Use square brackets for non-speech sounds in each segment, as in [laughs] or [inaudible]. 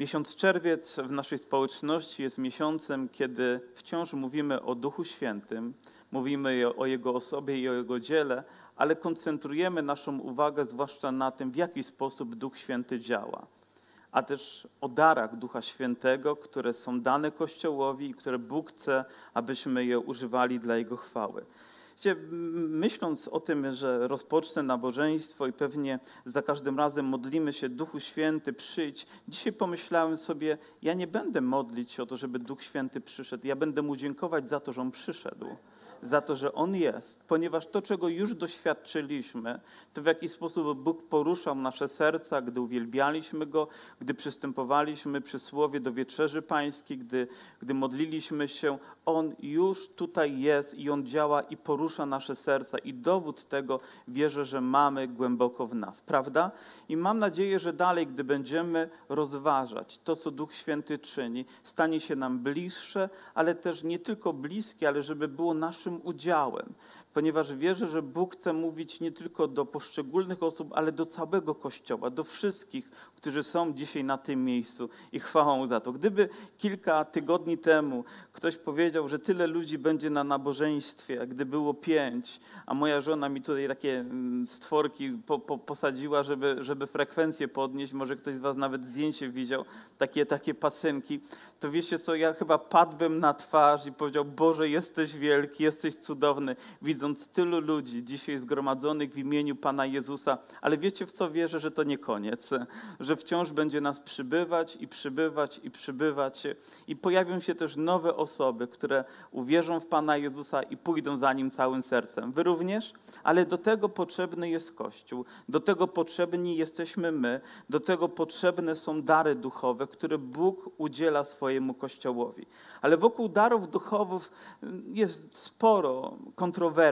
Miesiąc czerwiec w naszej społeczności jest miesiącem, kiedy wciąż mówimy o Duchu Świętym, mówimy o Jego osobie i o Jego dziele, ale koncentrujemy naszą uwagę zwłaszcza na tym, w jaki sposób Duch Święty działa, a też o darach Ducha Świętego, które są dane Kościołowi i które Bóg chce, abyśmy je używali dla Jego chwały. Wiecie, myśląc o tym, że rozpocznę nabożeństwo i pewnie za każdym razem modlimy się Duchu Święty, przyjdź, dzisiaj pomyślałem sobie, ja nie będę modlić się o to, żeby Duch Święty przyszedł. Ja będę Mu dziękować za to, że On przyszedł za to, że On jest, ponieważ to, czego już doświadczyliśmy, to w jaki sposób Bóg poruszał nasze serca, gdy uwielbialiśmy Go, gdy przystępowaliśmy przy Słowie do Wieczerzy Pańskiej, gdy, gdy modliliśmy się, On już tutaj jest i On działa i porusza nasze serca i dowód tego wierzę, że mamy głęboko w nas, prawda? I mam nadzieję, że dalej, gdy będziemy rozważać to, co Duch Święty czyni, stanie się nam bliższe, ale też nie tylko bliskie, ale żeby było naszym udziałem, ponieważ wierzę, że Bóg chce mówić nie tylko do poszczególnych osób, ale do całego Kościoła, do wszystkich, którzy są dzisiaj na tym miejscu i chwałą za to. Gdyby kilka tygodni temu ktoś powiedział, że tyle ludzi będzie na nabożeństwie, gdy było pięć, a moja żona mi tutaj takie mm, stworki po, po, posadziła, żeby, żeby frekwencję podnieść, może ktoś z was nawet zdjęcie widział, takie, takie pacynki, to wiecie co, ja chyba padłbym na twarz i powiedział, Boże, jesteś wielki, jesteś cudowny, widząc tylu ludzi dzisiaj zgromadzonych w imieniu Pana Jezusa, ale wiecie w co wierzę, że to nie koniec, że wciąż będzie nas przybywać i przybywać i przybywać i pojawią się też nowe osoby, które uwierzą w Pana Jezusa i pójdą za Nim całym sercem. Wy również? Ale do tego potrzebny jest Kościół, do tego potrzebni jesteśmy my, do tego potrzebne są dary duchowe, które Bóg udziela swojemu Kościołowi. Ale wokół darów duchowych jest sporo kontrowersji,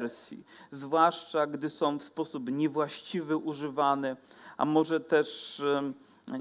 zwłaszcza gdy są w sposób niewłaściwy używane, a może też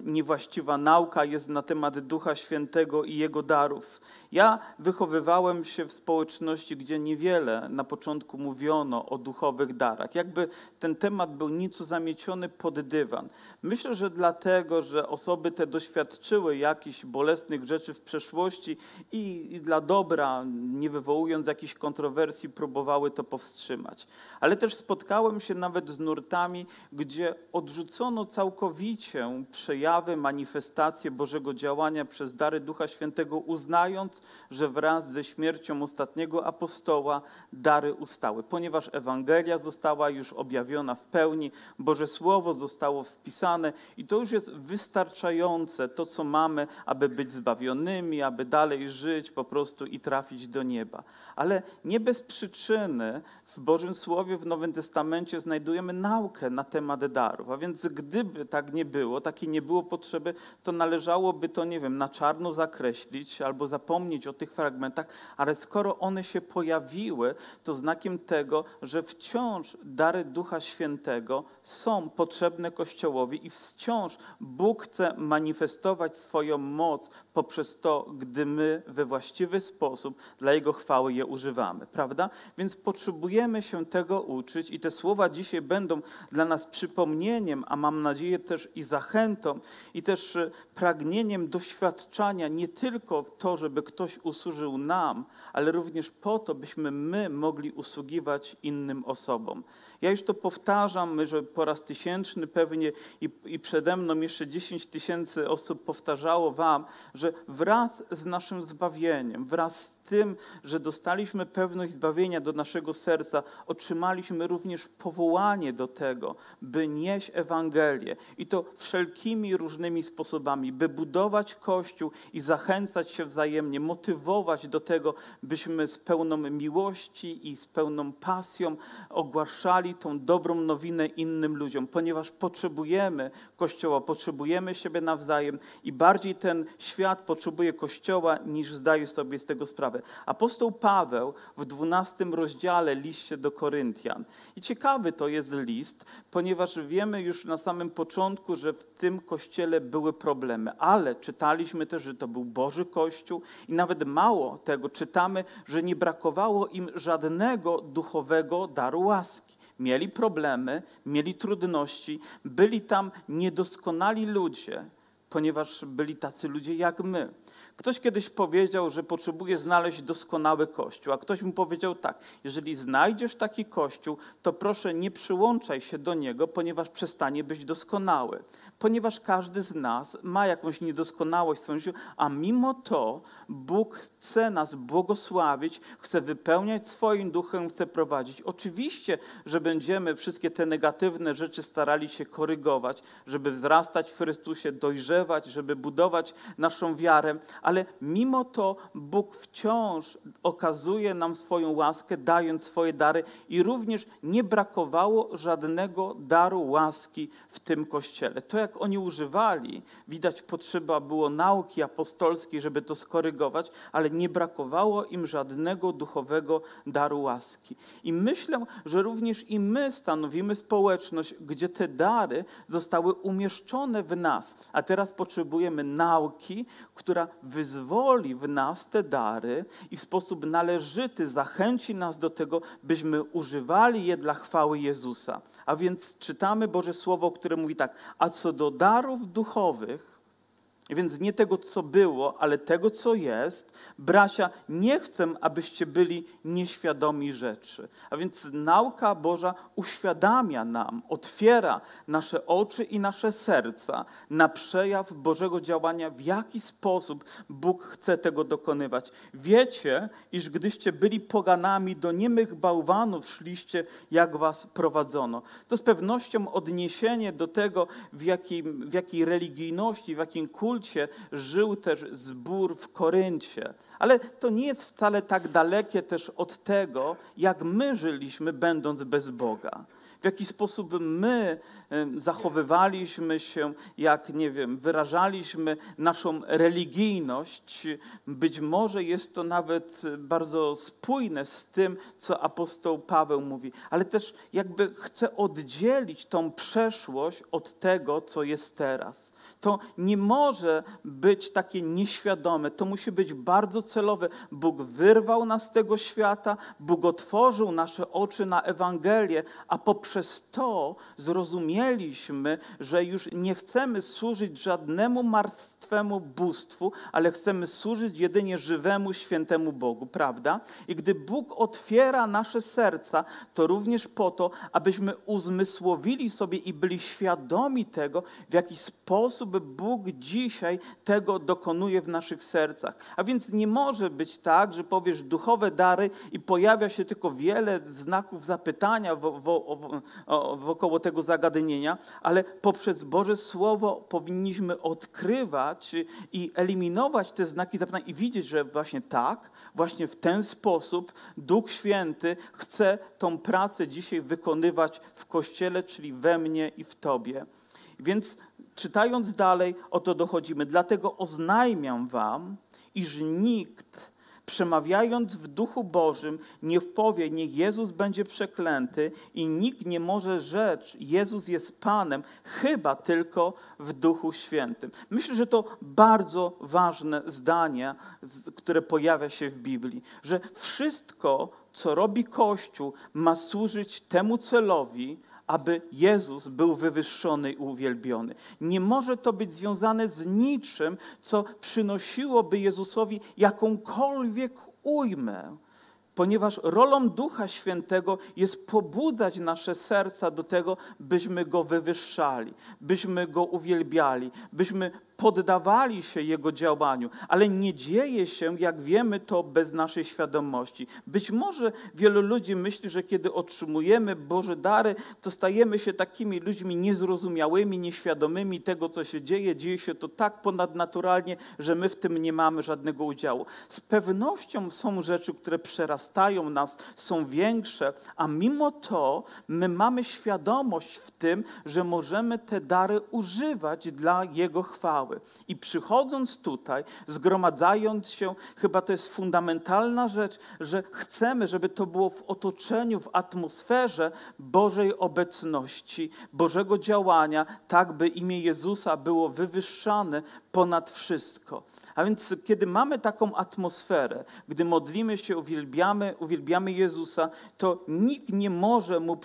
niewłaściwa nauka jest na temat Ducha Świętego i Jego darów. Ja wychowywałem się w społeczności, gdzie niewiele na początku mówiono o duchowych darach. Jakby ten temat był nieco zamieciony pod dywan. Myślę, że dlatego, że osoby te doświadczyły jakichś bolesnych rzeczy w przeszłości i, i dla dobra, nie wywołując jakichś kontrowersji, próbowały to powstrzymać. Ale też spotkałem się nawet z nurtami, gdzie odrzucono całkowicie przejawy, manifestacje Bożego działania przez dary Ducha Świętego, uznając, że wraz ze śmiercią ostatniego apostoła dary ustały, ponieważ Ewangelia została już objawiona w pełni, Boże Słowo zostało spisane i to już jest wystarczające, to co mamy, aby być zbawionymi, aby dalej żyć po prostu i trafić do nieba. Ale nie bez przyczyny w Bożym Słowie w Nowym Testamencie znajdujemy naukę na temat darów. A więc gdyby tak nie było, takiej nie było potrzeby, to należałoby to, nie wiem, na czarno zakreślić albo zapomnieć o tych fragmentach, ale skoro one się pojawiły, to znakiem tego, że wciąż dary Ducha Świętego są potrzebne Kościołowi i wciąż Bóg chce manifestować swoją moc poprzez to, gdy my we właściwy sposób dla Jego chwały je używamy, prawda? Więc potrzebujemy się tego uczyć i te słowa dzisiaj będą dla nas przypomnieniem, a mam nadzieję też i zachętą, i też e, pragnieniem doświadczania nie tylko to, żeby ktoś usłużył nam, ale również po to, byśmy my mogli usługiwać innym osobom. Ja już to powtarzam, że po raz tysięczny pewnie i, i przede mną jeszcze 10 tysięcy osób powtarzało Wam, że wraz z naszym zbawieniem, wraz z tym, że dostaliśmy pewność zbawienia do naszego serca, otrzymaliśmy również powołanie do tego, by nieść Ewangelię i to wszelkimi różnymi sposobami, by budować Kościół i zachęcać się wzajemnie, motywować do tego, byśmy z pełną miłości i z pełną pasją ogłaszali tą dobrą nowinę innym ludziom, ponieważ potrzebujemy Kościoła, potrzebujemy siebie nawzajem i bardziej ten świat potrzebuje Kościoła, niż zdaje sobie z tego sprawę. Apostoł Paweł w 12 rozdziale liście do Koryntian. I ciekawy to jest list, ponieważ wiemy już na samym początku, że w tym kościele były problemy, ale czytaliśmy też, że to był Boży Kościół i nawet mało tego czytamy, że nie brakowało im żadnego duchowego daru łaski. Mieli problemy, mieli trudności, byli tam niedoskonali ludzie, ponieważ byli tacy ludzie jak my. Ktoś kiedyś powiedział, że potrzebuje znaleźć doskonały kościół, a ktoś mu powiedział tak: jeżeli znajdziesz taki kościół, to proszę nie przyłączaj się do niego, ponieważ przestanie być doskonały. Ponieważ każdy z nas ma jakąś niedoskonałość w swoim życiu, a mimo to Bóg chce nas błogosławić, chce wypełniać swoim duchem, chce prowadzić. Oczywiście, że będziemy wszystkie te negatywne rzeczy starali się korygować, żeby wzrastać w Chrystusie, dojrzewać, żeby budować naszą wiarę, ale mimo to Bóg wciąż okazuje nam swoją łaskę, dając swoje dary i również nie brakowało żadnego daru łaski w tym kościele. To, jak oni używali, widać potrzeba było nauki apostolskiej, żeby to skorygować, ale nie brakowało im żadnego duchowego daru łaski. I myślę, że również i my stanowimy społeczność, gdzie te dary zostały umieszczone w nas, a teraz potrzebujemy nauki, która wyzwoli w nas te dary i w sposób należyty zachęci nas do tego, byśmy używali je dla chwały Jezusa. A więc czytamy Boże Słowo, które mówi tak: A co do darów duchowych, więc nie tego, co było, ale tego, co jest. Bracia, nie chcę, abyście byli nieświadomi rzeczy. A więc nauka Boża uświadamia nam, otwiera nasze oczy i nasze serca na przejaw Bożego działania, w jaki sposób Bóg chce tego dokonywać. Wiecie, iż gdyście byli poganami, do niemych bałwanów szliście, jak was prowadzono. To z pewnością odniesienie do tego, w, jakim, w jakiej religijności, w jakim kulcie, kulcie żył też zbór w Koryncie. Ale to nie jest wcale tak dalekie też od tego, jak my żyliśmy, będąc bez Boga w jaki sposób my zachowywaliśmy się, jak nie wiem, wyrażaliśmy naszą religijność. Być może jest to nawet bardzo spójne z tym, co apostoł Paweł mówi, ale też jakby chce oddzielić tą przeszłość od tego, co jest teraz. To nie może być takie nieświadome, to musi być bardzo celowe. Bóg wyrwał nas z tego świata, Bóg otworzył nasze oczy na Ewangelię, a poprzez to zrozumieliśmy, że już nie chcemy służyć żadnemu martwemu bóstwu, ale chcemy służyć jedynie żywemu, świętemu Bogu, prawda? I gdy Bóg otwiera nasze serca, to również po to, abyśmy uzmysłowili sobie i byli świadomi tego, w jaki sposób Bóg dzisiaj tego dokonuje w naszych sercach. A więc nie może być tak, że powiesz duchowe dary i pojawia się tylko wiele znaków zapytania wo, wo, wo, wokoło tego zagadnienia, ale poprzez Boże Słowo powinniśmy odkrywać i eliminować te znaki zapytania i widzieć, że właśnie tak, właśnie w ten sposób Duch Święty chce tą pracę dzisiaj wykonywać w Kościele, czyli we mnie i w Tobie. Więc czytając dalej, o to dochodzimy. Dlatego oznajmiam wam, iż nikt przemawiając w duchu Bożym nie powie, niech Jezus będzie przeklęty i nikt nie może rzec, Jezus jest Panem, chyba tylko w duchu świętym. Myślę, że to bardzo ważne zdanie, które pojawia się w Biblii, że wszystko, co robi Kościół, ma służyć temu celowi, aby Jezus był wywyższony i uwielbiony. Nie może to być związane z niczym, co przynosiłoby Jezusowi jakąkolwiek ujmę ponieważ rolą Ducha Świętego jest pobudzać nasze serca do tego, byśmy Go wywyższali, byśmy Go uwielbiali, byśmy poddawali się Jego działaniu, ale nie dzieje się, jak wiemy, to bez naszej świadomości. Być może wielu ludzi myśli, że kiedy otrzymujemy Boże dary, to stajemy się takimi ludźmi niezrozumiałymi, nieświadomymi tego, co się dzieje. Dzieje się to tak ponadnaturalnie, że my w tym nie mamy żadnego udziału. Z pewnością są rzeczy, które przerastają nas, są większe, a mimo to my mamy świadomość w tym, że możemy te dary używać dla Jego chwały. I przychodząc tutaj, zgromadzając się, chyba to jest fundamentalna rzecz, że chcemy, żeby to było w otoczeniu, w atmosferze Bożej obecności, Bożego działania, tak by imię Jezusa było wywyższane ponad wszystko. A więc kiedy mamy taką atmosferę, gdy modlimy się, uwielbiamy, uwielbiamy Jezusa, to nikt nie może mu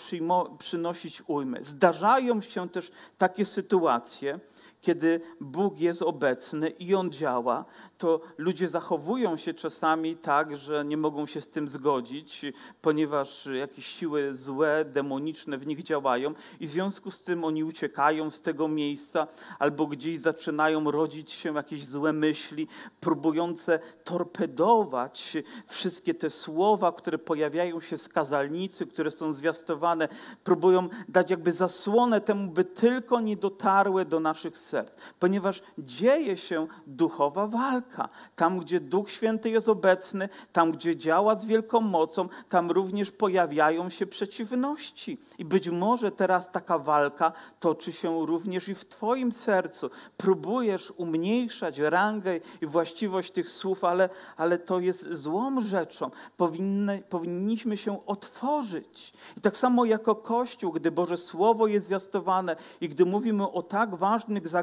przynosić ujmy. Zdarzają się też takie sytuacje, kiedy Bóg jest obecny i On działa, to ludzie zachowują się czasami tak, że nie mogą się z tym zgodzić, ponieważ jakieś siły złe, demoniczne w nich działają i w związku z tym oni uciekają z tego miejsca albo gdzieś zaczynają rodzić się jakieś złe myśli, próbujące torpedować wszystkie te słowa, które pojawiają się z kazalnicy, które są zwiastowane, próbują dać jakby zasłonę temu, by tylko nie dotarły do naszych serc, ponieważ dzieje się duchowa walka. Tam, gdzie Duch Święty jest obecny, tam, gdzie działa z wielką mocą, tam również pojawiają się przeciwności. I być może teraz taka walka toczy się również i w Twoim sercu. Próbujesz umniejszać rangę i właściwość tych słów, ale, ale to jest złą rzeczą. Powinny, powinniśmy się otworzyć. I tak samo jako Kościół, gdy Boże Słowo jest zwiastowane i gdy mówimy o tak ważnych zagadnieniach,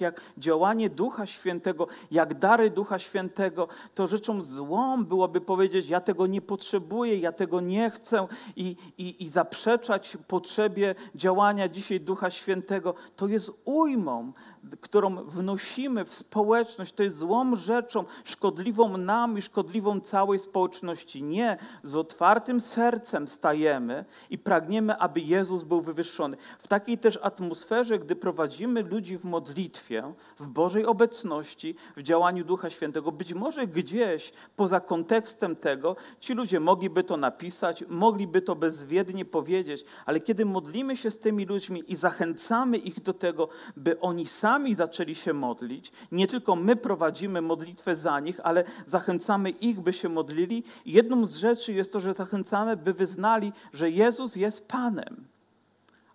jak działanie Ducha Świętego, jak dary Ducha Świętego, to rzeczą złą byłoby powiedzieć: Ja tego nie potrzebuję, ja tego nie chcę i, i, i zaprzeczać potrzebie działania dzisiaj Ducha Świętego. To jest ujmą którą wnosimy w społeczność, to jest złą rzeczą, szkodliwą nam i szkodliwą całej społeczności. Nie, z otwartym sercem stajemy i pragniemy, aby Jezus był wywyższony. W takiej też atmosferze, gdy prowadzimy ludzi w modlitwie, w Bożej obecności, w działaniu Ducha Świętego, być może gdzieś poza kontekstem tego, ci ludzie mogliby to napisać, mogliby to bezwiednie powiedzieć, ale kiedy modlimy się z tymi ludźmi i zachęcamy ich do tego, by oni sami sami zaczęli się modlić. Nie tylko my prowadzimy modlitwę za nich, ale zachęcamy ich, by się modlili. jedną z rzeczy jest to, że zachęcamy, by wyznali, że Jezus jest Panem.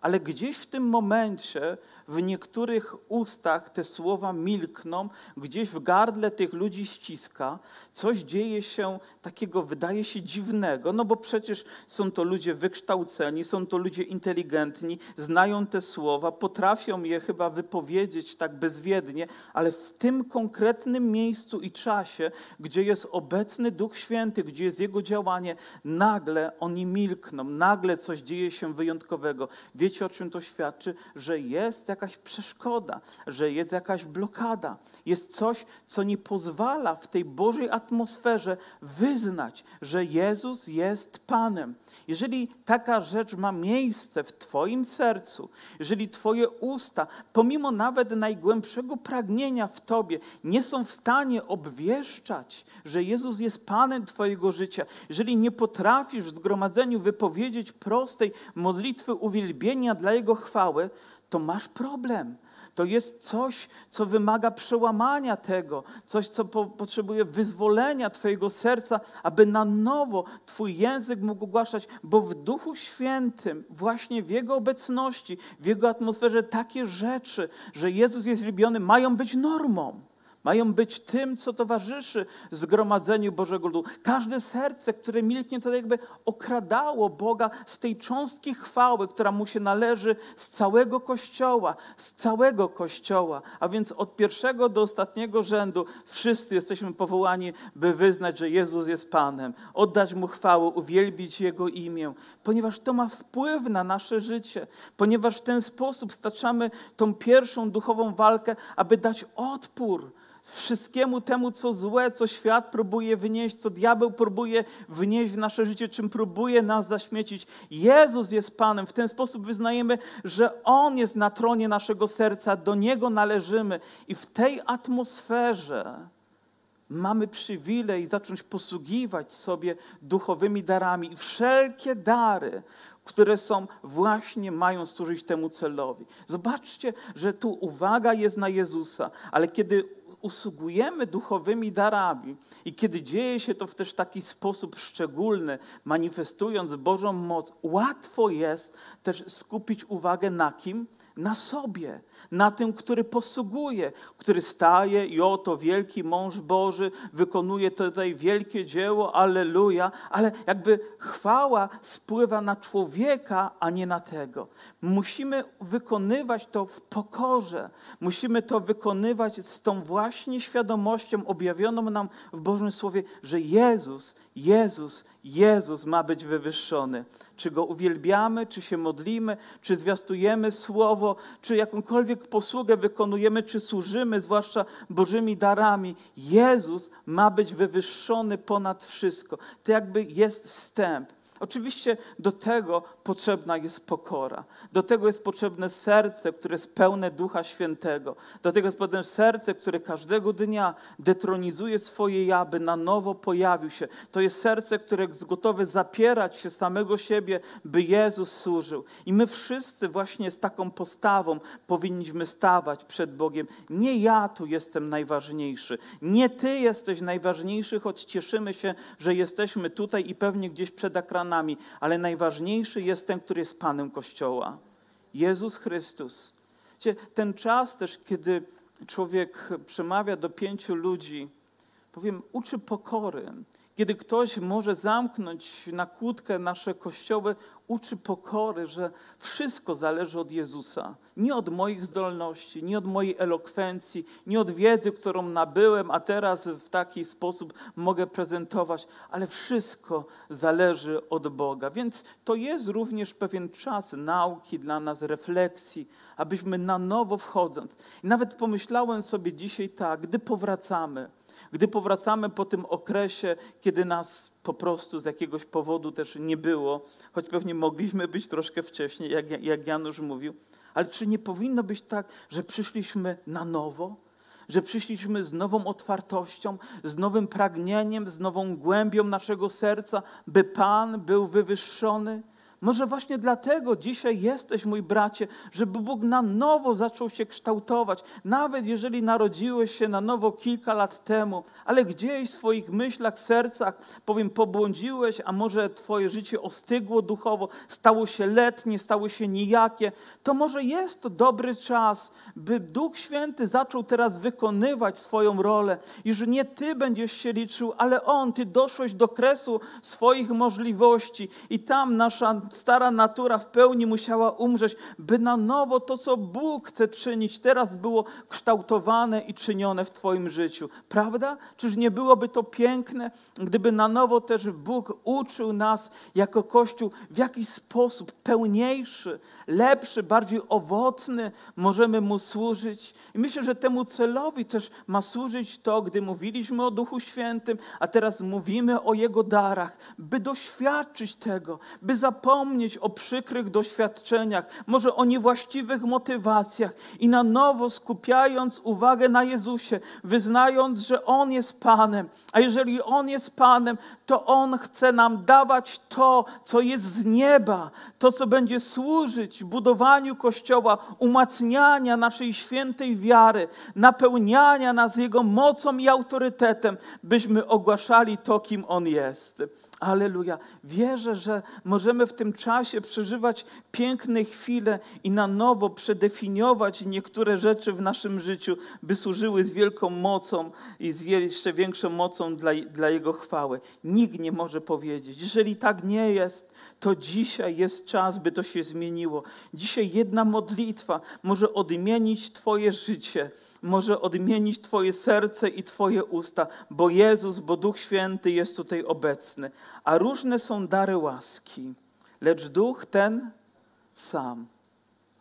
Ale gdzieś w tym momencie w niektórych ustach te słowa milkną, gdzieś w gardle tych ludzi ściska, coś dzieje się takiego, wydaje się dziwnego, no bo przecież są to ludzie wykształceni, są to ludzie inteligentni, znają te słowa, potrafią je chyba wypowiedzieć tak bezwiednie, ale w tym konkretnym miejscu i czasie, gdzie jest obecny Duch Święty, gdzie jest Jego działanie, nagle oni milkną, nagle coś dzieje się wyjątkowego. Wiecie o czym to świadczy? Że jest jak jakaś przeszkoda, że jest jakaś blokada. Jest coś, co nie pozwala w tej Bożej atmosferze wyznać, że Jezus jest Panem. Jeżeli taka rzecz ma miejsce w Twoim sercu, jeżeli Twoje usta, pomimo nawet najgłębszego pragnienia w Tobie, nie są w stanie obwieszczać, że Jezus jest Panem Twojego życia, jeżeli nie potrafisz w zgromadzeniu wypowiedzieć prostej modlitwy uwielbienia dla Jego chwały, to masz problem. To jest coś, co wymaga przełamania tego, coś, co po, potrzebuje wyzwolenia Twojego serca, aby na nowo Twój język mógł ogłaszać, bo w Duchu Świętym, właśnie w Jego obecności, w Jego atmosferze, takie rzeczy, że Jezus jest lubiony, mają być normą. Mają być tym, co towarzyszy zgromadzeniu Bożego Ludu. Każde serce, które milknie, to jakby okradało Boga z tej cząstki chwały, która mu się należy z całego Kościoła, z całego Kościoła. A więc od pierwszego do ostatniego rzędu wszyscy jesteśmy powołani, by wyznać, że Jezus jest Panem, oddać Mu chwałę, uwielbić Jego imię, ponieważ to ma wpływ na nasze życie, ponieważ w ten sposób staczamy tą pierwszą duchową walkę, aby dać odpór wszystkiemu temu, co złe, co świat próbuje wynieść, co diabeł próbuje wnieść w nasze życie, czym próbuje nas zaśmiecić. Jezus jest Panem. W ten sposób wyznajemy, że On jest na tronie naszego serca, do Niego należymy. I w tej atmosferze mamy przywilej zacząć posługiwać sobie duchowymi darami. I wszelkie dary, które są właśnie mają służyć temu celowi. Zobaczcie, że tu uwaga jest na Jezusa, ale kiedy usługujemy duchowymi darami i kiedy dzieje się to w też taki sposób szczególny, manifestując Bożą moc, łatwo jest też skupić uwagę na kim? Na sobie na tym, który posługuje, który staje i oto wielki mąż Boży wykonuje tutaj wielkie dzieło, alleluja, ale jakby chwała spływa na człowieka, a nie na tego. Musimy wykonywać to w pokorze, musimy to wykonywać z tą właśnie świadomością objawioną nam w Bożym Słowie, że Jezus, Jezus Jezus ma być wywyższony. Czy Go uwielbiamy, czy się modlimy, czy zwiastujemy Słowo, czy jakąkolwiek posługę wykonujemy, czy służymy, zwłaszcza Bożymi darami. Jezus ma być wywyższony ponad wszystko. To jakby jest wstęp. Oczywiście do tego potrzebna jest pokora. Do tego jest potrzebne serce, które jest pełne Ducha Świętego. Do tego jest potrzebne serce, które każdego dnia detronizuje swoje ja, by na nowo pojawił się. To jest serce, które jest gotowe zapierać się samego siebie, by Jezus służył. I my wszyscy właśnie z taką postawą powinniśmy stawać przed Bogiem. Nie ja tu jestem najważniejszy. Nie Ty jesteś najważniejszy, choć cieszymy się, że jesteśmy tutaj i pewnie gdzieś przed ekranem ale najważniejszy jest ten, który jest Panem Kościoła. Jezus Chrystus. Ten czas też, kiedy człowiek przemawia do pięciu ludzi, powiem, uczy pokory. Kiedy ktoś może zamknąć na kłódkę nasze kościoły, uczy pokory, że wszystko zależy od Jezusa. Nie od moich zdolności, nie od mojej elokwencji, nie od wiedzy, którą nabyłem, a teraz w taki sposób mogę prezentować, ale wszystko zależy od Boga. Więc to jest również pewien czas nauki dla nas, refleksji, abyśmy na nowo wchodząc. I nawet pomyślałem sobie dzisiaj tak, gdy powracamy, gdy powracamy po tym okresie, kiedy nas po prostu z jakiegoś powodu też nie było, choć pewnie mogliśmy być troszkę wcześniej, jak, jak Janusz mówił, ale czy nie powinno być tak, że przyszliśmy na nowo? Że przyszliśmy z nową otwartością, z nowym pragnieniem, z nową głębią naszego serca, by Pan był wywyższony? Może właśnie dlatego dzisiaj jesteś, mój bracie, żeby Bóg na nowo zaczął się kształtować. Nawet jeżeli narodziłeś się na nowo kilka lat temu, ale gdzieś w swoich myślach, sercach, powiem, pobłądziłeś, a może Twoje życie ostygło duchowo, stało się letnie, stało się nijakie, to może jest to dobry czas, by Duch Święty zaczął teraz wykonywać swoją rolę i że nie Ty będziesz się liczył, ale On, Ty doszłeś do kresu swoich możliwości i tam nasza stara natura w pełni musiała umrzeć, by na nowo to, co Bóg chce czynić, teraz było kształtowane i czynione w Twoim życiu. Prawda? Czyż nie byłoby to piękne, gdyby na nowo też Bóg uczył nas jako Kościół, w jakiś sposób pełniejszy, lepszy, bardziej owocny możemy Mu służyć. I myślę, że temu celowi też ma służyć to, gdy mówiliśmy o Duchu Świętym, a teraz mówimy o Jego darach, by doświadczyć tego, by zapomnieć, zapomnieć o przykrych doświadczeniach, może o niewłaściwych motywacjach i na nowo skupiając uwagę na Jezusie, wyznając, że On jest Panem. A jeżeli On jest Panem, to On chce nam dawać to, co jest z nieba, to, co będzie służyć budowaniu Kościoła, umacniania naszej świętej wiary, napełniania nas Jego mocą i autorytetem, byśmy ogłaszali to, kim On jest. Aleluja. Wierzę, że możemy w tym czasie przeżywać piękne chwile i na nowo przedefiniować niektóre rzeczy w naszym życiu, by służyły z wielką mocą i z jeszcze większą mocą dla, dla Jego chwały. Nikt nie może powiedzieć. Jeżeli tak nie jest, to dzisiaj jest czas, by to się zmieniło. Dzisiaj jedna modlitwa może odmienić Twoje życie, może odmienić Twoje serce i Twoje usta, bo Jezus, bo Duch Święty jest tutaj obecny. A różne są dary łaski, lecz Duch ten sam.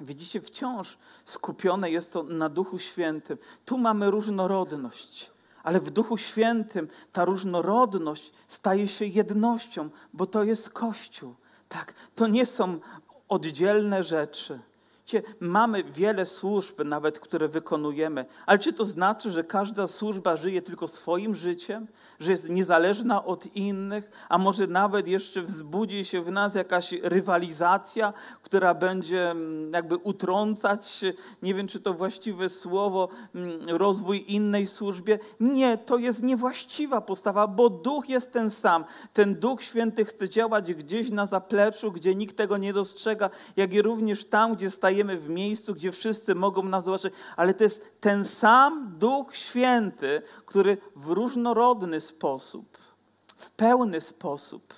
Widzicie, wciąż skupione jest to na Duchu Świętym. Tu mamy różnorodność, ale w Duchu Świętym ta różnorodność staje się jednością, bo to jest Kościół. Tak, to nie są oddzielne rzeczy. Mamy wiele służb, nawet które wykonujemy, ale czy to znaczy, że każda służba żyje tylko swoim życiem, że jest niezależna od innych, a może nawet jeszcze wzbudzi się w nas jakaś rywalizacja, która będzie mm, jakby utrącać, nie wiem czy to właściwe słowo, mm, rozwój innej służbie? Nie, to jest niewłaściwa postawa, bo duch jest ten sam. Ten Duch Święty chce działać gdzieś na zapleczu, gdzie nikt tego nie dostrzega, jak i również tam, gdzie stajemy stajemy w miejscu, gdzie wszyscy mogą nas zobaczyć, ale to jest ten sam Duch Święty, który w różnorodny sposób, w pełny sposób,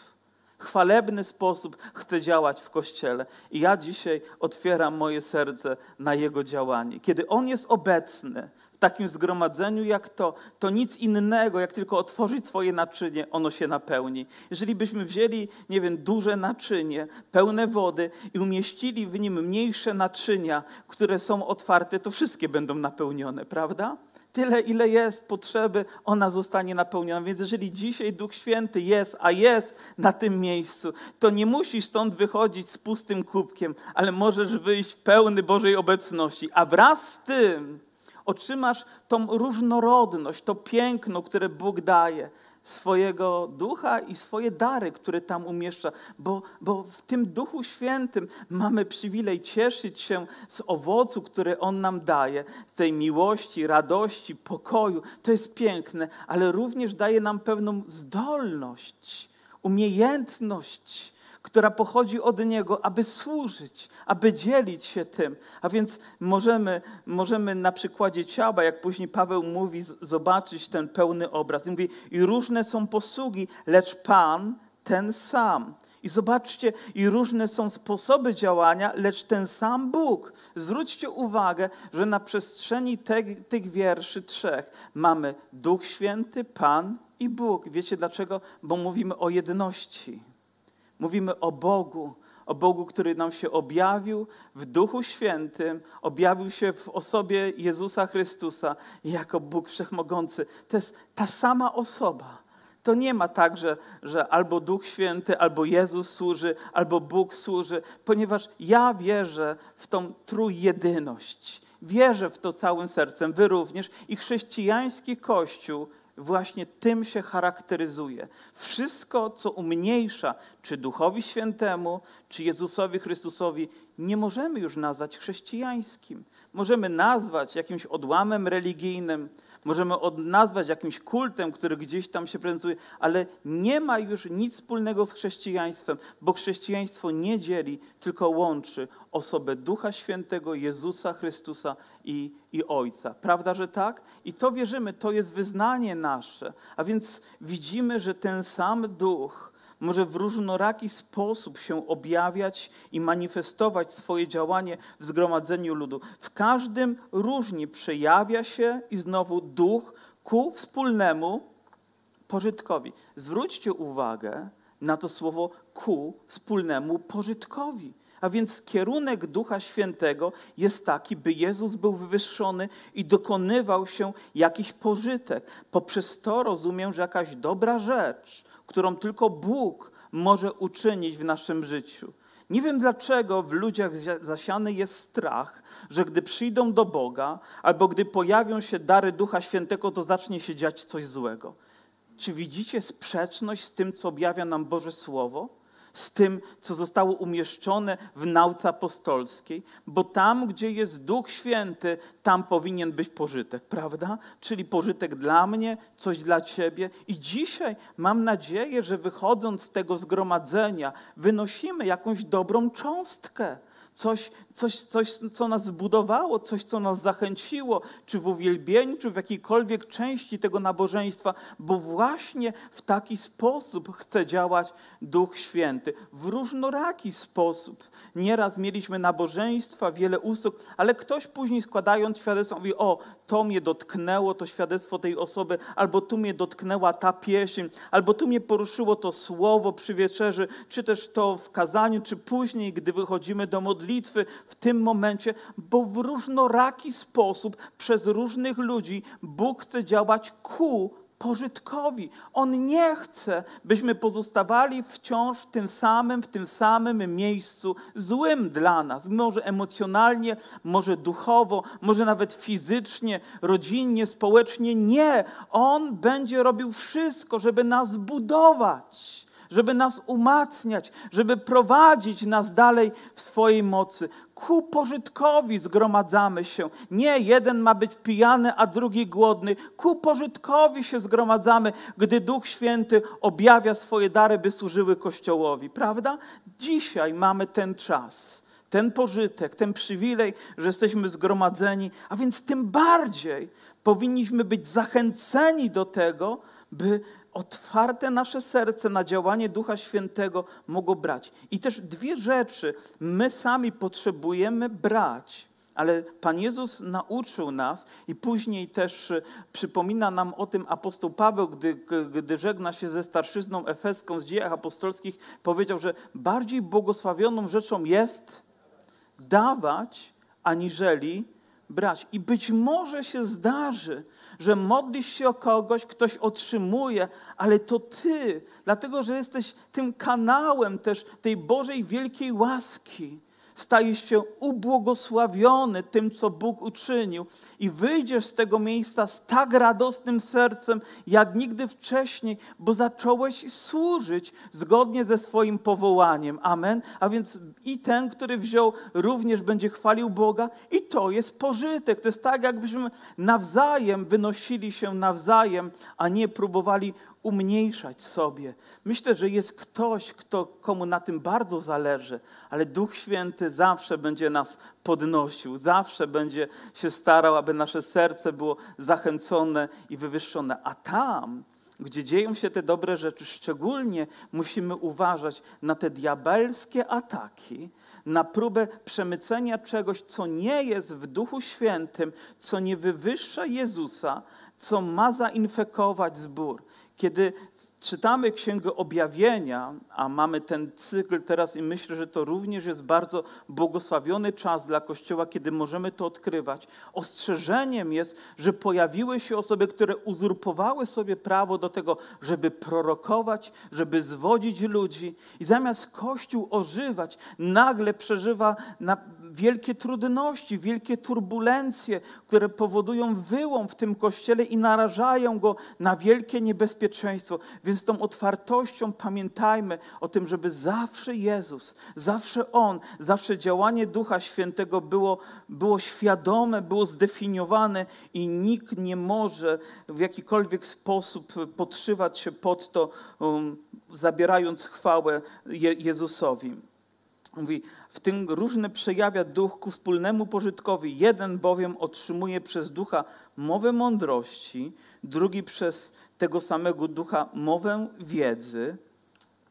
chwalebny sposób chce działać w Kościele. I ja dzisiaj otwieram moje serce na Jego działanie. Kiedy On jest obecny, takim zgromadzeniu jak to, to nic innego, jak tylko otworzyć swoje naczynie, ono się napełni. Jeżeli byśmy wzięli, nie wiem, duże naczynie, pełne wody i umieścili w nim mniejsze naczynia, które są otwarte, to wszystkie będą napełnione, prawda? Tyle, ile jest potrzeby, ona zostanie napełniona. Więc jeżeli dzisiaj Duch Święty jest, a jest na tym miejscu, to nie musisz stąd wychodzić z pustym kubkiem, ale możesz wyjść pełny Bożej obecności. A wraz z tym otrzymasz tą różnorodność, to piękno, które Bóg daje swojego ducha i swoje dary, które tam umieszcza, bo, bo w tym Duchu Świętym mamy przywilej cieszyć się z owocu, który On nam daje, z tej miłości, radości, pokoju. To jest piękne, ale również daje nam pewną zdolność, umiejętność która pochodzi od Niego, aby służyć, aby dzielić się tym. A więc możemy, możemy na przykładzie ciała, jak później Paweł mówi, zobaczyć ten pełny obraz. I mówi, i różne są posługi, lecz Pan ten sam. I zobaczcie, i różne są sposoby działania, lecz ten sam Bóg. Zwróćcie uwagę, że na przestrzeni te, tych wierszy trzech mamy Duch Święty, Pan i Bóg. Wiecie dlaczego? Bo mówimy o jedności. Mówimy o Bogu, o Bogu, który nam się objawił w Duchu Świętym, objawił się w osobie Jezusa Chrystusa jako Bóg Wszechmogący. To jest ta sama osoba. To nie ma tak, że, że albo Duch Święty, albo Jezus służy, albo Bóg służy, ponieważ ja wierzę w tą trójjedyność. Wierzę w to całym sercem, wy również. I chrześcijański Kościół właśnie tym się charakteryzuje. Wszystko, co umniejsza, czy Duchowi Świętemu, czy Jezusowi Chrystusowi, nie możemy już nazwać chrześcijańskim. Możemy nazwać jakimś odłamem religijnym, możemy nazwać jakimś kultem, który gdzieś tam się prezentuje, ale nie ma już nic wspólnego z chrześcijaństwem, bo chrześcijaństwo nie dzieli, tylko łączy osobę Ducha Świętego, Jezusa Chrystusa i, i Ojca. Prawda, że tak? I to wierzymy, to jest wyznanie nasze. A więc widzimy, że ten sam Duch, może w różnoraki sposób się objawiać i manifestować swoje działanie w zgromadzeniu ludu. W każdym różnie przejawia się i znowu duch ku wspólnemu pożytkowi. Zwróćcie uwagę na to słowo ku wspólnemu pożytkowi. A więc kierunek Ducha Świętego jest taki, by Jezus był wywyższony i dokonywał się jakiś pożytek. Poprzez to rozumiem, że jakaś dobra rzecz, którą tylko Bóg może uczynić w naszym życiu. Nie wiem dlaczego w ludziach zasiany jest strach, że gdy przyjdą do Boga albo gdy pojawią się dary Ducha Świętego, to zacznie się dziać coś złego. Czy widzicie sprzeczność z tym, co objawia nam Boże Słowo? Z tym, co zostało umieszczone w nauce apostolskiej, bo tam, gdzie jest Duch Święty, tam powinien być pożytek, prawda? Czyli pożytek dla mnie, coś dla ciebie. I dzisiaj mam nadzieję, że wychodząc z tego zgromadzenia, wynosimy jakąś dobrą cząstkę coś, coś, coś, co nas zbudowało, coś, co nas zachęciło, czy w uwielbieniu, czy w jakiejkolwiek części tego nabożeństwa, bo właśnie w taki sposób chce działać Duch Święty. W różnoraki sposób. Nieraz mieliśmy nabożeństwa, wiele usług, ale ktoś później składając świadectwo mówi, o, to mnie dotknęło, to świadectwo tej osoby, albo tu mnie dotknęła ta pieśń, albo tu mnie poruszyło to słowo przy wieczerzy, czy też to w kazaniu, czy później, gdy wychodzimy do modlitwy, w tym momencie, bo w różnoraki sposób przez różnych ludzi Bóg chce działać ku pożytkowi. On nie chce, byśmy pozostawali wciąż w tym samym, w tym samym miejscu złym dla nas. Może emocjonalnie, może duchowo, może nawet fizycznie, rodzinnie, społecznie. Nie. On będzie robił wszystko, żeby nas budować żeby nas umacniać, żeby prowadzić nas dalej w swojej mocy. Ku pożytkowi zgromadzamy się. Nie jeden ma być pijany, a drugi głodny. Ku pożytkowi się zgromadzamy, gdy Duch Święty objawia swoje dary, by służyły Kościołowi. Prawda? Dzisiaj mamy ten czas ten pożytek, ten przywilej, że jesteśmy zgromadzeni, a więc tym bardziej powinniśmy być zachęceni do tego, by otwarte nasze serce na działanie Ducha Świętego mogło brać. I też dwie rzeczy my sami potrzebujemy brać Ale Pan Jezus nauczył nas i później też e, przypomina nam o tym apostoł Paweł, gdy, gdy żegna się ze starszyzną efeską z dziejach apostolskich, powiedział, że bardziej błogosławioną rzeczą jest dawać, aniżeli brać. I być może się zdarzy, że modlisz się o kogoś, ktoś otrzymuje, ale to ty, dlatego że jesteś tym kanałem też tej Bożej wielkiej łaski stajesz się ubłogosławiony tym, co Bóg uczynił i wyjdziesz z tego miejsca z tak radosnym sercem, jak nigdy wcześniej, bo zacząłeś służyć zgodnie ze swoim powołaniem. Amen. A więc i ten, który wziął, również będzie chwalił Boga i to jest pożytek. To jest tak, jakbyśmy nawzajem wynosili się nawzajem, a nie próbowali umniejszać sobie. Myślę, że jest ktoś, kto, komu na tym bardzo zależy, ale Duch Święty zawsze będzie nas podnosił, zawsze będzie się starał, aby nasze serce było zachęcone i wywyższone. A tam, gdzie dzieją się te dobre rzeczy, szczególnie musimy uważać na te diabelskie ataki, na próbę przemycenia czegoś, co nie jest w Duchu Świętym, co nie wywyższa Jezusa, co ma zainfekować zbór. Kiedy czytamy Księgę Objawienia, a mamy ten cykl teraz i myślę, że to również jest bardzo błogosławiony czas dla Kościoła, kiedy możemy to odkrywać. Ostrzeżeniem jest, że pojawiły się osoby, które uzurpowały sobie prawo do tego, żeby prorokować, żeby zwodzić ludzi i zamiast Kościół ożywać, nagle przeżywa na wielkie trudności, wielkie turbulencje, które powodują wyłom w tym Kościele i narażają go na wielkie niebezpieczeństwo. Więc tą otwartością pamiętajmy o tym, żeby zawsze Jezus, zawsze On, zawsze działanie Ducha Świętego było, było świadome, było zdefiniowane i nikt nie może w jakikolwiek sposób podszywać się pod to, um, zabierając chwałę Je Jezusowi. Mówi, w tym różne przejawia duch ku wspólnemu pożytkowi. Jeden bowiem otrzymuje przez ducha mowę mądrości, drugi przez tego samego ducha mowę wiedzy.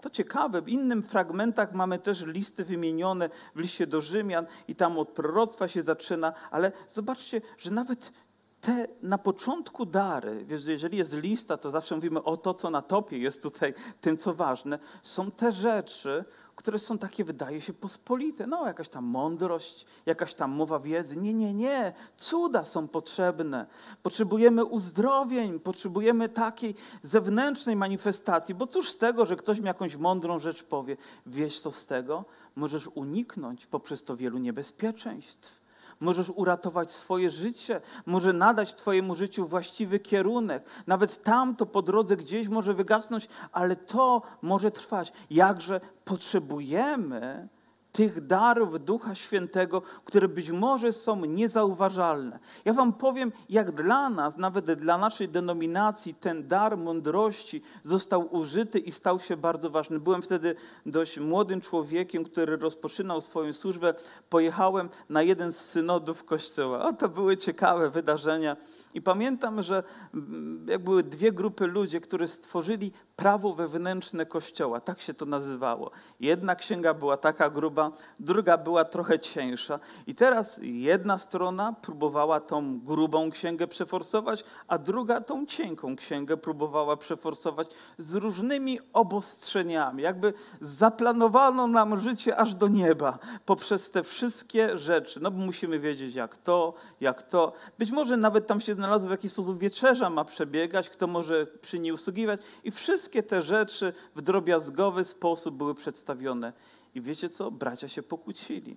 To ciekawe, w innym fragmentach mamy też listy wymienione w liście do Rzymian i tam od proroctwa się zaczyna, ale zobaczcie, że nawet te na początku dary, wiesz, jeżeli jest lista, to zawsze mówimy o to, co na topie jest tutaj tym, co ważne, są te rzeczy, które są takie, wydaje się, pospolite. No, jakaś tam mądrość, jakaś tam mowa wiedzy. Nie, nie, nie. Cuda są potrzebne. Potrzebujemy uzdrowień, potrzebujemy takiej zewnętrznej manifestacji. Bo cóż z tego, że ktoś mi jakąś mądrą rzecz powie? Wiesz co z tego? Możesz uniknąć poprzez to wielu niebezpieczeństw możesz uratować swoje życie, może nadać Twojemu życiu właściwy kierunek. Nawet tam to po drodze gdzieś może wygasnąć, ale to może trwać. Jakże potrzebujemy tych darów Ducha Świętego, które być może są niezauważalne. Ja Wam powiem, jak dla nas, nawet dla naszej denominacji, ten dar mądrości został użyty i stał się bardzo ważny. Byłem wtedy dość młodym człowiekiem, który rozpoczynał swoją służbę. Pojechałem na jeden z synodów Kościoła. O, to były ciekawe wydarzenia. I pamiętam, że mm, jak były dwie grupy ludzi, które stworzyli prawo wewnętrzne Kościoła, tak się to nazywało. Jedna księga była taka gruba, druga była trochę cieńsza. I teraz jedna strona próbowała tą grubą księgę przeforsować, a druga tą cienką księgę próbowała przeforsować z różnymi obostrzeniami. Jakby zaplanowano nam życie aż do nieba poprzez te wszystkie rzeczy. No bo musimy wiedzieć jak to, jak to. Być może nawet tam się znalazło w jaki sposób wieczerza ma przebiegać, kto może przy niej usługiwać i wszystkie te rzeczy w drobiazgowy sposób były przedstawione. I wiecie co? Bracia się pokłócili.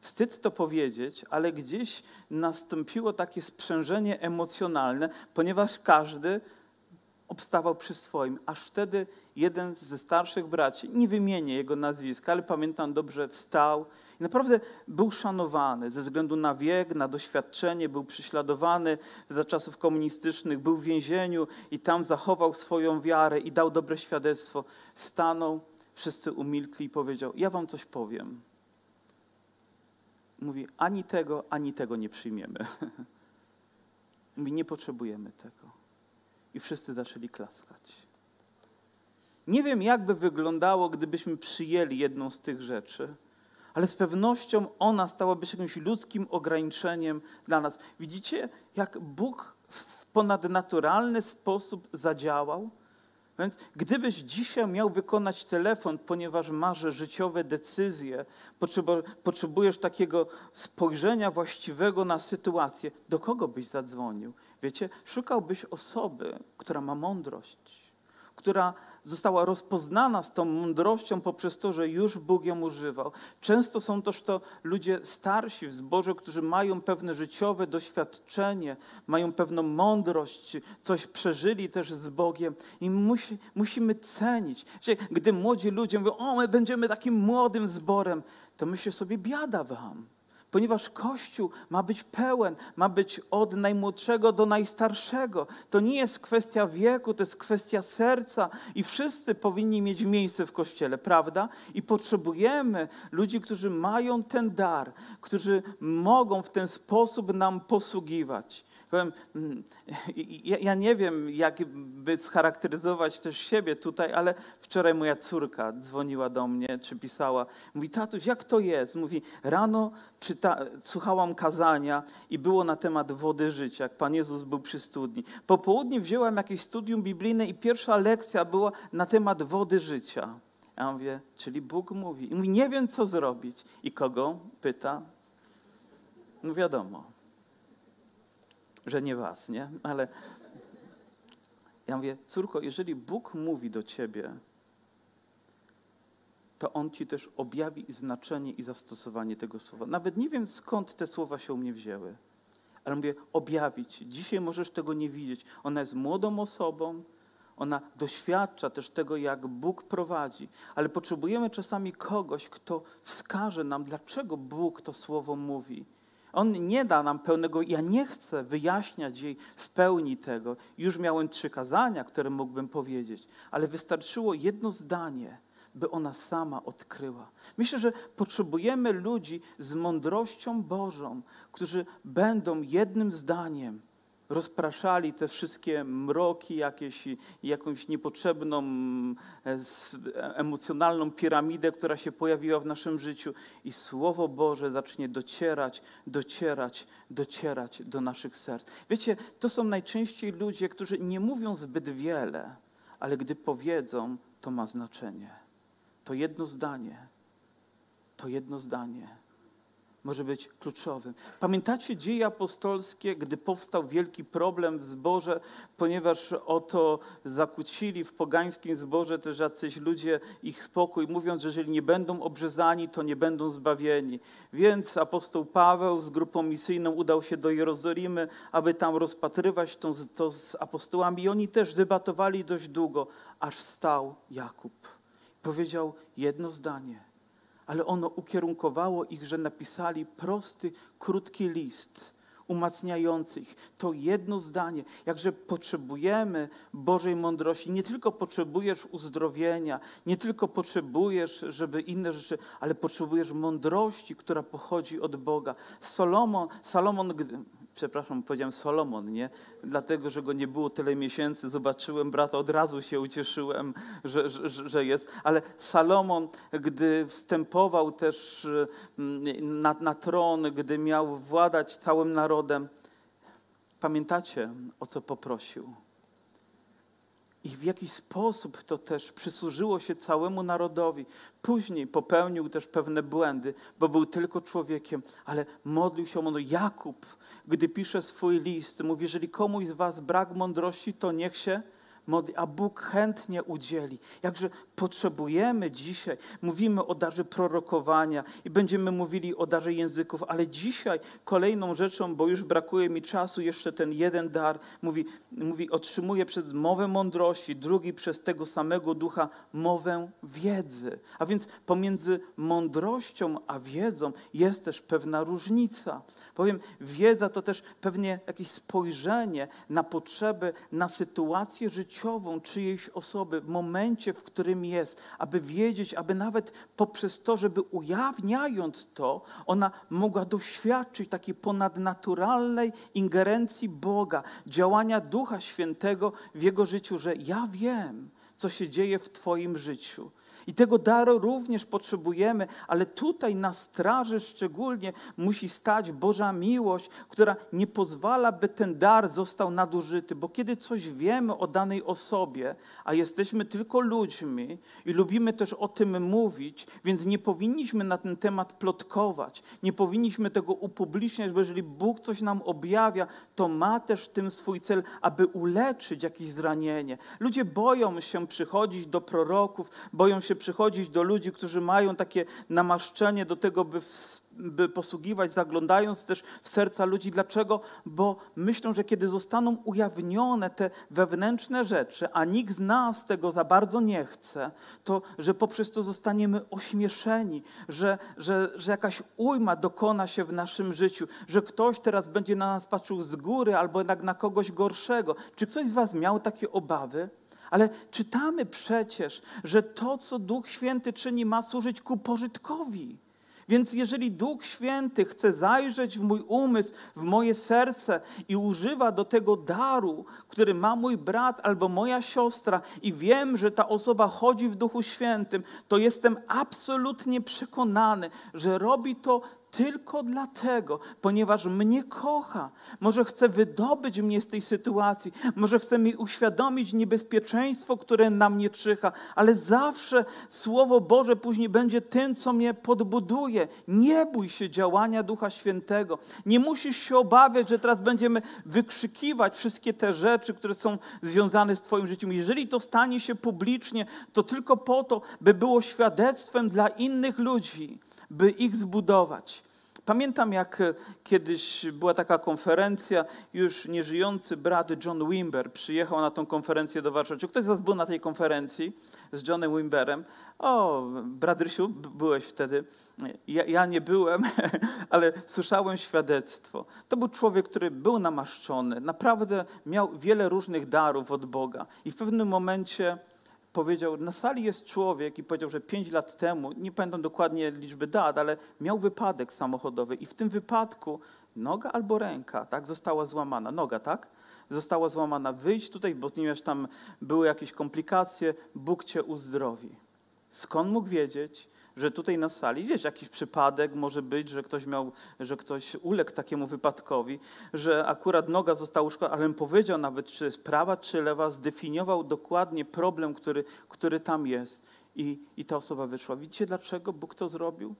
Wstyd to powiedzieć, ale gdzieś nastąpiło takie sprzężenie emocjonalne, ponieważ każdy obstawał przy swoim. Aż wtedy jeden ze starszych braci, nie wymienię jego nazwiska, ale pamiętam dobrze, wstał i naprawdę był szanowany ze względu na wiek, na doświadczenie, był prześladowany za czasów komunistycznych, był w więzieniu i tam zachował swoją wiarę i dał dobre świadectwo. Stanął, wszyscy umilkli i powiedział: Ja wam coś powiem. Mówi: Ani tego, ani tego nie przyjmiemy. [laughs] Mówi: Nie potrzebujemy tego. I wszyscy zaczęli klaskać. Nie wiem, jak by wyglądało, gdybyśmy przyjęli jedną z tych rzeczy ale z pewnością ona stałaby się jakimś ludzkim ograniczeniem dla nas. Widzicie, jak Bóg w ponadnaturalny sposób zadziałał? Więc gdybyś dzisiaj miał wykonać telefon, ponieważ masz życiowe decyzje, potrzebujesz takiego spojrzenia właściwego na sytuację, do kogo byś zadzwonił? Wiecie, szukałbyś osoby, która ma mądrość, która została rozpoznana z tą mądrością poprzez to, że już Bóg ją używał. Często są też to ludzie starsi w zborze, którzy mają pewne życiowe doświadczenie, mają pewną mądrość, coś przeżyli też z Bogiem i musi, musimy cenić. Gdy młodzi ludzie mówią, o my będziemy takim młodym zborem, to myślę sobie, biada wam ponieważ Kościół ma być pełen, ma być od najmłodszego do najstarszego. To nie jest kwestia wieku, to jest kwestia serca i wszyscy powinni mieć miejsce w Kościele, prawda? I potrzebujemy ludzi, którzy mają ten dar, którzy mogą w ten sposób nam posługiwać. Powiem, mm, ja, ja, nie wiem, jak by scharakteryzować też siebie tutaj, ale wczoraj moja córka dzwoniła do mnie, czy pisała. Mówi, tatuś, jak to jest? Mówi, rano czyta, słuchałam kazania i było na temat wody życia, jak Pan Jezus był przy studni. Po południu wzięłam jakieś studium biblijne i pierwsza lekcja była na temat wody życia. Ja mówię, czyli Bóg mówi. I mówi, nie wiem, co zrobić. I kogo? Pyta. No wiadomo że nie was, nie? Ale ja mówię, córko, jeżeli Bóg mówi do ciebie, to On ci też objawi znaczenie i zastosowanie tego słowa. Nawet nie wiem, skąd te słowa się u mnie wzięły, ale mówię, objawić. Dzisiaj możesz tego nie widzieć. Ona jest młodą osobą, ona doświadcza też tego, jak Bóg prowadzi, ale potrzebujemy czasami kogoś, kto wskaże nam, dlaczego Bóg to słowo mówi on nie da nam pełnego, ja nie chcę wyjaśniać jej w pełni tego. Już miałem trzy kazania, które mógłbym powiedzieć, ale wystarczyło jedno zdanie, by ona sama odkryła. Myślę, że potrzebujemy ludzi z mądrością Bożą, którzy będą jednym zdaniem rozpraszali te wszystkie mroki, jakieś, jakąś niepotrzebną e, emocjonalną piramidę, która się pojawiła w naszym życiu i Słowo Boże zacznie docierać, docierać, docierać do naszych serc. Wiecie, to są najczęściej ludzie, którzy nie mówią zbyt wiele, ale gdy powiedzą, to ma znaczenie. To jedno zdanie, to jedno zdanie może być kluczowym. Pamiętacie dzieje apostolskie, gdy powstał wielki problem w zborze, ponieważ oto zakłócili w pogańskim zborze też jacyś ludzie ich spokój, mówiąc, że jeżeli nie będą obrzezani, to nie będą zbawieni. Więc apostoł Paweł z grupą misyjną udał się do Jerozolimy, aby tam rozpatrywać to, to z apostołami i oni też debatowali dość długo, aż wstał Jakub. Powiedział jedno zdanie – ale ono ukierunkowało ich, że napisali prosty, krótki list umacniający ich. To jedno zdanie, jakże potrzebujemy Bożej mądrości. Nie tylko potrzebujesz uzdrowienia, nie tylko potrzebujesz, żeby inne rzeczy, ale potrzebujesz mądrości, która pochodzi od Boga. Solomon, Salomon, przepraszam, powiedziałem Solomon, nie? Dlatego, że go nie było tyle miesięcy, zobaczyłem brata, od razu się ucieszyłem, że, że, że jest. Ale Salomon, gdy wstępował też mm, na, na tron, gdy miał władać całym narodem, pamiętacie, o co poprosił? I w jakiś sposób to też przysłużyło się całemu narodowi. Później popełnił też pewne błędy, bo był tylko człowiekiem, ale modlił się o Jakub, gdy pisze swój list, mówi, jeżeli komuś z was brak mądrości, to niech się modli, a Bóg chętnie udzieli. Jakże potrzebujemy dzisiaj, mówimy o darze prorokowania i będziemy mówili o darze języków, ale dzisiaj kolejną rzeczą, bo już brakuje mi czasu, jeszcze ten jeden dar, mówi, mówi otrzymuję przez mowę mądrości, drugi przez tego samego ducha mowę wiedzy. A więc pomiędzy mądrością a wiedzą jest też pewna różnica. Powiem, wiedza to też pewnie jakieś spojrzenie na potrzeby, na sytuację życiową czyjejś osoby w momencie, w którym jest, aby wiedzieć, aby nawet poprzez to, żeby ujawniając to, ona mogła doświadczyć takiej ponadnaturalnej ingerencji Boga, działania Ducha Świętego w jego życiu, że ja wiem, co się dzieje w Twoim życiu. I tego daru również potrzebujemy, ale tutaj na straży szczególnie musi stać Boża miłość, która nie pozwala, by ten dar został nadużyty. Bo kiedy coś wiemy o danej osobie, a jesteśmy tylko ludźmi i lubimy też o tym mówić, więc nie powinniśmy na ten temat plotkować, nie powinniśmy tego upubliczniać, bo jeżeli Bóg coś nam objawia, to ma też w tym swój cel, aby uleczyć jakieś zranienie. Ludzie boją się przychodzić do proroków, boją się przychodzić do ludzi, którzy mają takie namaszczenie do tego, by, by posługiwać, zaglądając też w serca ludzi. Dlaczego? Bo myślą, że kiedy zostaną ujawnione te wewnętrzne rzeczy, a nikt z nas tego za bardzo nie chce, to że poprzez to zostaniemy ośmieszeni, że, że, że jakaś ujma dokona się w naszym życiu, że ktoś teraz będzie na nas patrzył z góry albo jednak na kogoś gorszego. Czy ktoś z Was miał takie obawy? Ale czytamy przecież, że to, co Duch Święty czyni, ma służyć ku pożytkowi. Więc jeżeli Duch Święty chce zajrzeć w mój umysł, w moje serce i używa do tego daru, który ma mój brat albo moja siostra, i wiem, że ta osoba chodzi w Duchu Świętym, to jestem absolutnie przekonany, że robi to tylko dlatego, ponieważ mnie kocha. Może chce wydobyć mnie z tej sytuacji, może chce mi uświadomić niebezpieczeństwo, które na mnie czyha, ale zawsze Słowo Boże później będzie tym, co mnie podbuduje. Nie bój się działania Ducha Świętego. Nie musisz się obawiać, że teraz będziemy wykrzykiwać wszystkie te rzeczy, które są związane z Twoim życiem. Jeżeli to stanie się publicznie, to tylko po to, by było świadectwem dla innych ludzi by ich zbudować. Pamiętam, jak e, kiedyś była taka konferencja, już nieżyjący brat John Wimber przyjechał na tą konferencję do Warszawy. Ktoś z Was był na tej konferencji z Johnem Wimberem? O, brat Rysiu, byłeś wtedy. Ja, ja nie byłem, [laughs] ale słyszałem świadectwo. To był człowiek, który był namaszczony, naprawdę miał wiele różnych darów od Boga. I w pewnym momencie powiedział, na sali jest człowiek i powiedział, że pięć lat temu, nie pamiętam dokładnie liczby dat, ale miał wypadek samochodowy i w tym wypadku noga albo ręka, tak, została złamana. Noga, tak? Została złamana. Wyjdź tutaj, bo ponieważ tam były jakieś komplikacje, Bóg cię uzdrowi. Skąd mógł wiedzieć? Że tutaj na sali, wiesz, jakiś przypadek może być, że ktoś miał, że ktoś uległ takiemu wypadkowi, że akurat noga została uszkodzona, ale powiedział nawet, czy jest prawa, czy lewa, zdefiniował dokładnie problem, który, który tam jest i, i ta osoba wyszła. Widzicie, dlaczego Bóg to zrobił?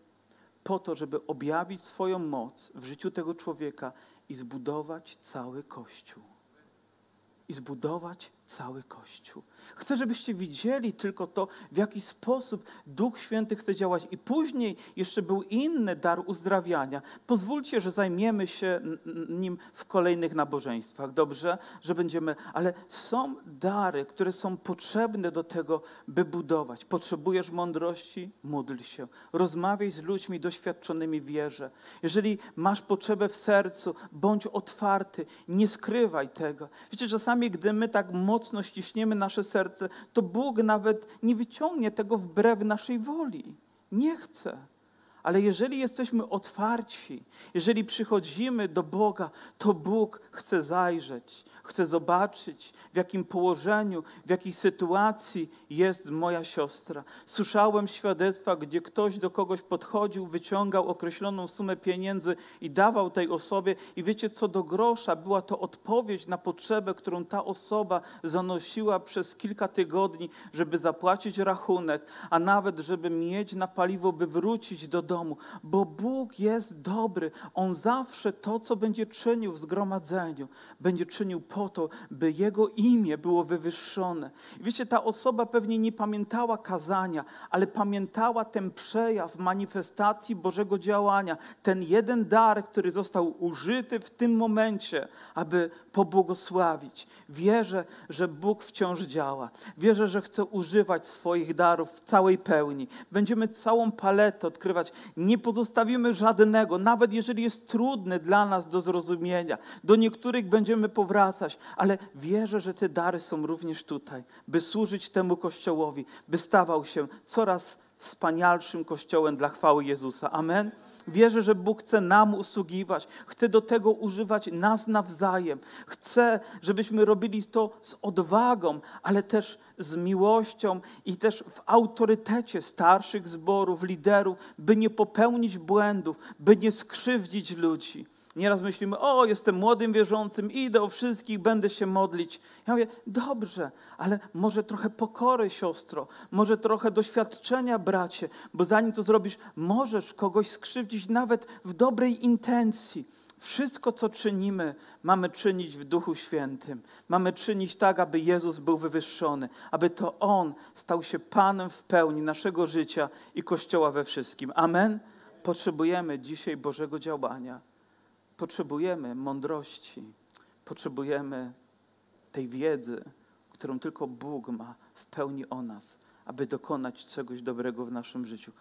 Po to, żeby objawić swoją moc w życiu tego człowieka i zbudować cały Kościół. I zbudować cały Kościół. Chcę, żebyście widzieli tylko to, w jaki sposób Duch Święty chce działać. I później jeszcze był inny dar uzdrawiania. Pozwólcie, że zajmiemy się nim w kolejnych nabożeństwach. Dobrze, że będziemy, ale są dary, które są potrzebne do tego, by budować. Potrzebujesz mądrości? Módl się. Rozmawiaj z ludźmi doświadczonymi w wierze. Jeżeli masz potrzebę w sercu, bądź otwarty, nie skrywaj tego. Wiecie, czasami, gdy my tak mocno ściśniemy nasze serce, to Bóg nawet nie wyciągnie tego wbrew naszej woli. Nie chce. Ale jeżeli jesteśmy otwarci, jeżeli przychodzimy do Boga, to Bóg chce zajrzeć, chce zobaczyć, w jakim położeniu, w jakiej sytuacji jest moja siostra. Słyszałem świadectwa, gdzie ktoś do kogoś podchodził, wyciągał określoną sumę pieniędzy i dawał tej osobie, i wiecie, co do grosza, była to odpowiedź na potrzebę, którą ta osoba zanosiła przez kilka tygodni, żeby zapłacić rachunek, a nawet, żeby mieć na paliwo, by wrócić do domu, bo Bóg jest dobry. On zawsze to, co będzie czynił w zgromadzeniu, będzie czynił po po to, by Jego imię było wywyższone. I wiecie, ta osoba pewnie nie pamiętała kazania, ale pamiętała ten przejaw manifestacji Bożego działania, ten jeden dar, który został użyty w tym momencie, aby pobłogosławić. Wierzę, że Bóg wciąż działa. Wierzę, że chce używać swoich darów w całej pełni. Będziemy całą paletę odkrywać. Nie pozostawimy żadnego, nawet jeżeli jest trudny dla nas do zrozumienia. Do niektórych będziemy powracać, ale wierzę, że te dary są również tutaj, by służyć temu Kościołowi, by stawał się coraz wspanialszym kościołem dla chwały Jezusa. Amen. Wierzę, że Bóg chce nam usługiwać, chce do tego używać nas nawzajem. Chce, żebyśmy robili to z odwagą, ale też z miłością i też w autorytecie starszych zborów, liderów, by nie popełnić błędów, by nie skrzywdzić ludzi. Nieraz myślimy, o, jestem młodym wierzącym, idę o wszystkich, będę się modlić. Ja mówię, dobrze, ale może trochę pokory, siostro, może trochę doświadczenia, bracie, bo zanim to zrobisz, możesz kogoś skrzywdzić nawet w dobrej intencji. Wszystko, co czynimy, mamy czynić w Duchu Świętym. Mamy czynić tak, aby Jezus był wywyższony, aby to On stał się Panem w pełni naszego życia i Kościoła we wszystkim. Amen. Potrzebujemy dzisiaj Bożego działania. Potrzebujemy mądrości, potrzebujemy tej wiedzy, którą tylko Bóg ma w pełni o nas, aby dokonać czegoś dobrego w naszym życiu.